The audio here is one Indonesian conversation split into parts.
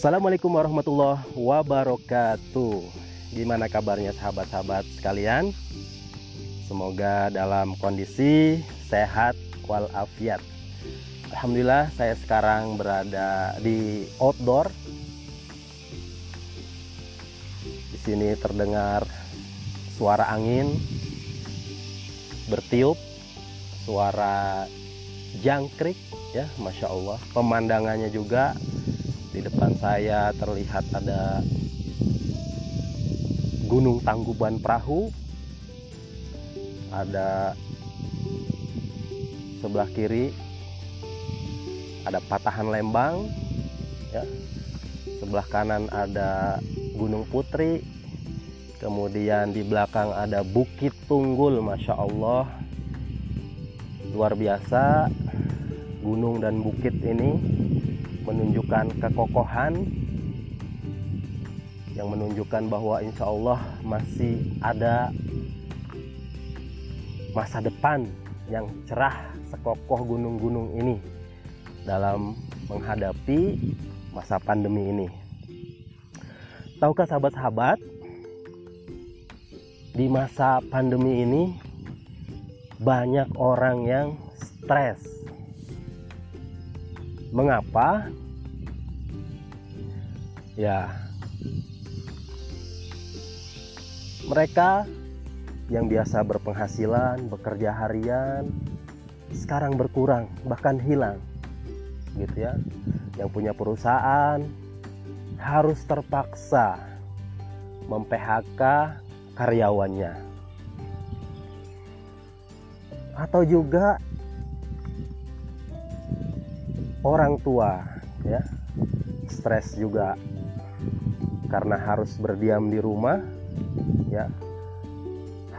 Assalamualaikum warahmatullahi wabarakatuh. Gimana kabarnya sahabat-sahabat sekalian? Semoga dalam kondisi sehat walafiat. Alhamdulillah saya sekarang berada di outdoor. Di sini terdengar suara angin bertiup, suara jangkrik ya, masya Allah. Pemandangannya juga di depan saya terlihat ada Gunung Tangkuban Perahu, ada sebelah kiri ada patahan Lembang, ya. sebelah kanan ada Gunung Putri, kemudian di belakang ada Bukit Tunggul, masya Allah, luar biasa. Gunung dan bukit ini menunjukkan kekokohan yang menunjukkan bahwa insya Allah masih ada masa depan yang cerah sekokoh gunung-gunung ini dalam menghadapi masa pandemi ini. Tahukah sahabat-sahabat, di masa pandemi ini banyak orang yang stres. Mengapa? Ya, mereka yang biasa berpenghasilan, bekerja harian, sekarang berkurang, bahkan hilang. Gitu ya. Yang punya perusahaan harus terpaksa mem-PHK karyawannya. Atau juga orang tua ya, stres juga. Karena harus berdiam di rumah ya.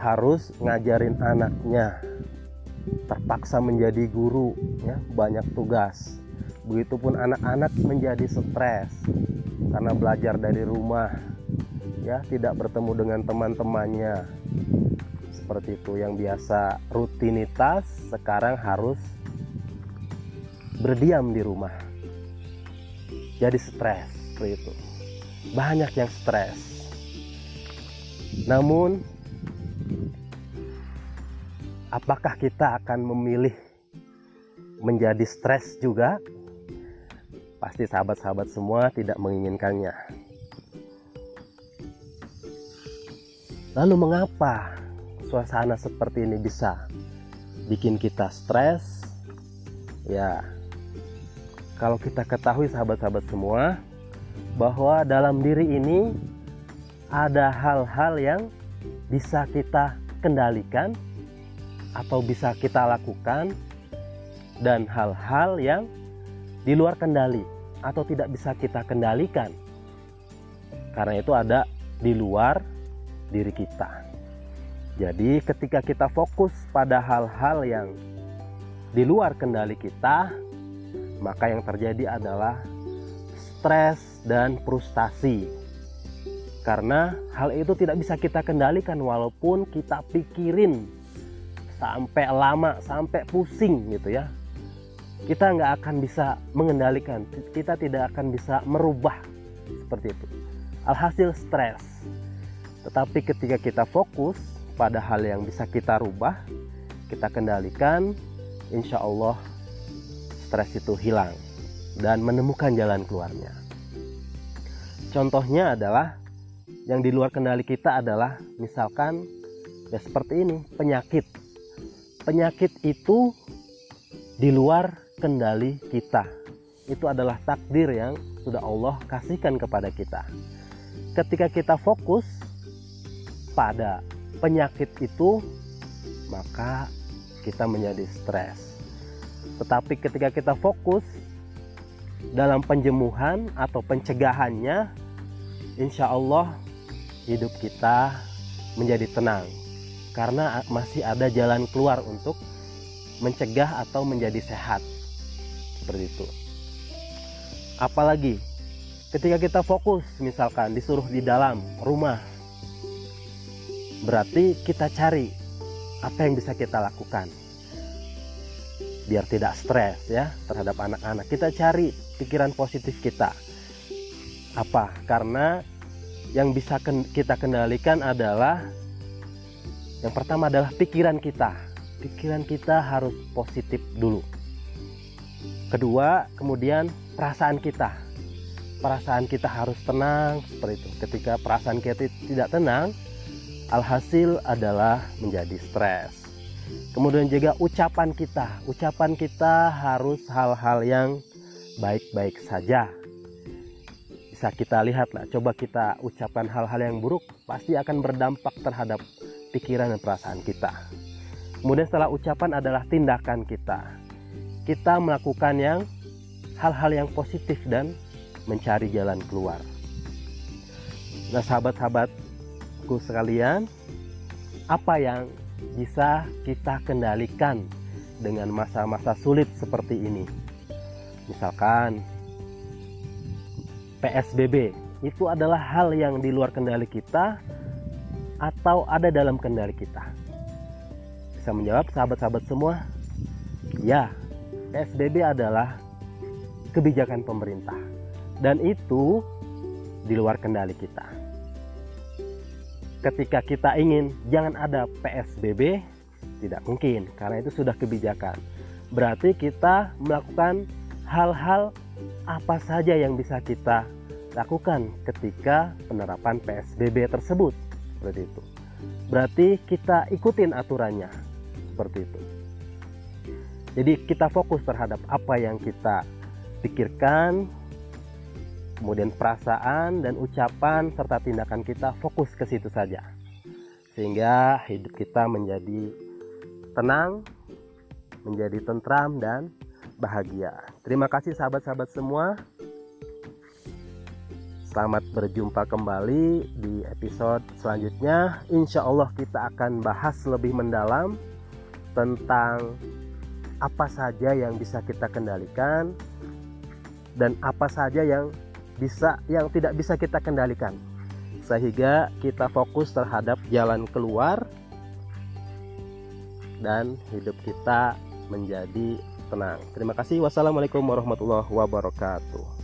Harus ngajarin anaknya. Terpaksa menjadi guru ya. Banyak tugas. Begitupun anak-anak menjadi stres. Karena belajar dari rumah ya. Tidak bertemu dengan teman-temannya. Seperti itu yang biasa. Rutinitas sekarang harus berdiam di rumah. Jadi stres seperti itu banyak yang stres. Namun apakah kita akan memilih menjadi stres juga? Pasti sahabat-sahabat semua tidak menginginkannya. Lalu mengapa suasana seperti ini bisa bikin kita stres? Ya kalau kita ketahui sahabat-sahabat semua bahwa dalam diri ini ada hal-hal yang bisa kita kendalikan atau bisa kita lakukan dan hal-hal yang di luar kendali atau tidak bisa kita kendalikan. Karena itu ada di luar diri kita. Jadi ketika kita fokus pada hal-hal yang di luar kendali kita maka yang terjadi adalah stres dan frustasi. Karena hal itu tidak bisa kita kendalikan walaupun kita pikirin sampai lama, sampai pusing gitu ya. Kita nggak akan bisa mengendalikan, kita tidak akan bisa merubah seperti itu. Alhasil stres. Tetapi ketika kita fokus pada hal yang bisa kita rubah, kita kendalikan, insya Allah stres itu hilang dan menemukan jalan keluarnya. Contohnya adalah yang di luar kendali kita adalah misalkan ya seperti ini, penyakit. Penyakit itu di luar kendali kita. Itu adalah takdir yang sudah Allah kasihkan kepada kita. Ketika kita fokus pada penyakit itu, maka kita menjadi stres tetapi ketika kita fokus dalam penjemuhan atau pencegahannya, insya Allah hidup kita menjadi tenang. Karena masih ada jalan keluar untuk mencegah atau menjadi sehat. Seperti itu. Apalagi ketika kita fokus misalkan disuruh di dalam rumah, berarti kita cari apa yang bisa kita lakukan biar tidak stres ya terhadap anak-anak. Kita cari pikiran positif kita. Apa? Karena yang bisa kita kendalikan adalah yang pertama adalah pikiran kita. Pikiran kita harus positif dulu. Kedua, kemudian perasaan kita. Perasaan kita harus tenang seperti itu. Ketika perasaan kita tidak tenang, alhasil adalah menjadi stres. Kemudian juga ucapan kita. Ucapan kita harus hal-hal yang baik-baik saja. Bisa kita lihat lah coba kita ucapkan hal-hal yang buruk pasti akan berdampak terhadap pikiran dan perasaan kita. Kemudian setelah ucapan adalah tindakan kita. Kita melakukan yang hal-hal yang positif dan mencari jalan keluar. Nah sahabat-sahabatku sekalian apa yang bisa kita kendalikan dengan masa-masa sulit seperti ini misalkan PSBB itu adalah hal yang di luar kendali kita atau ada dalam kendali kita? Bisa menjawab sahabat-sahabat semua? Ya, PSBB adalah kebijakan pemerintah dan itu di luar kendali kita. Ketika kita ingin jangan ada PSBB, tidak mungkin karena itu sudah kebijakan. Berarti kita melakukan hal-hal apa saja yang bisa kita lakukan ketika penerapan PSBB tersebut. Seperti itu. Berarti kita ikutin aturannya. Seperti itu. Jadi kita fokus terhadap apa yang kita pikirkan kemudian perasaan dan ucapan serta tindakan kita fokus ke situ saja sehingga hidup kita menjadi tenang menjadi tentram dan bahagia. Terima kasih sahabat-sahabat semua. Selamat berjumpa kembali di episode selanjutnya. Insya Allah kita akan bahas lebih mendalam tentang apa saja yang bisa kita kendalikan dan apa saja yang bisa yang tidak bisa kita kendalikan sehingga kita fokus terhadap jalan keluar dan hidup kita menjadi tenang. Terima kasih. Wassalamualaikum warahmatullahi wabarakatuh.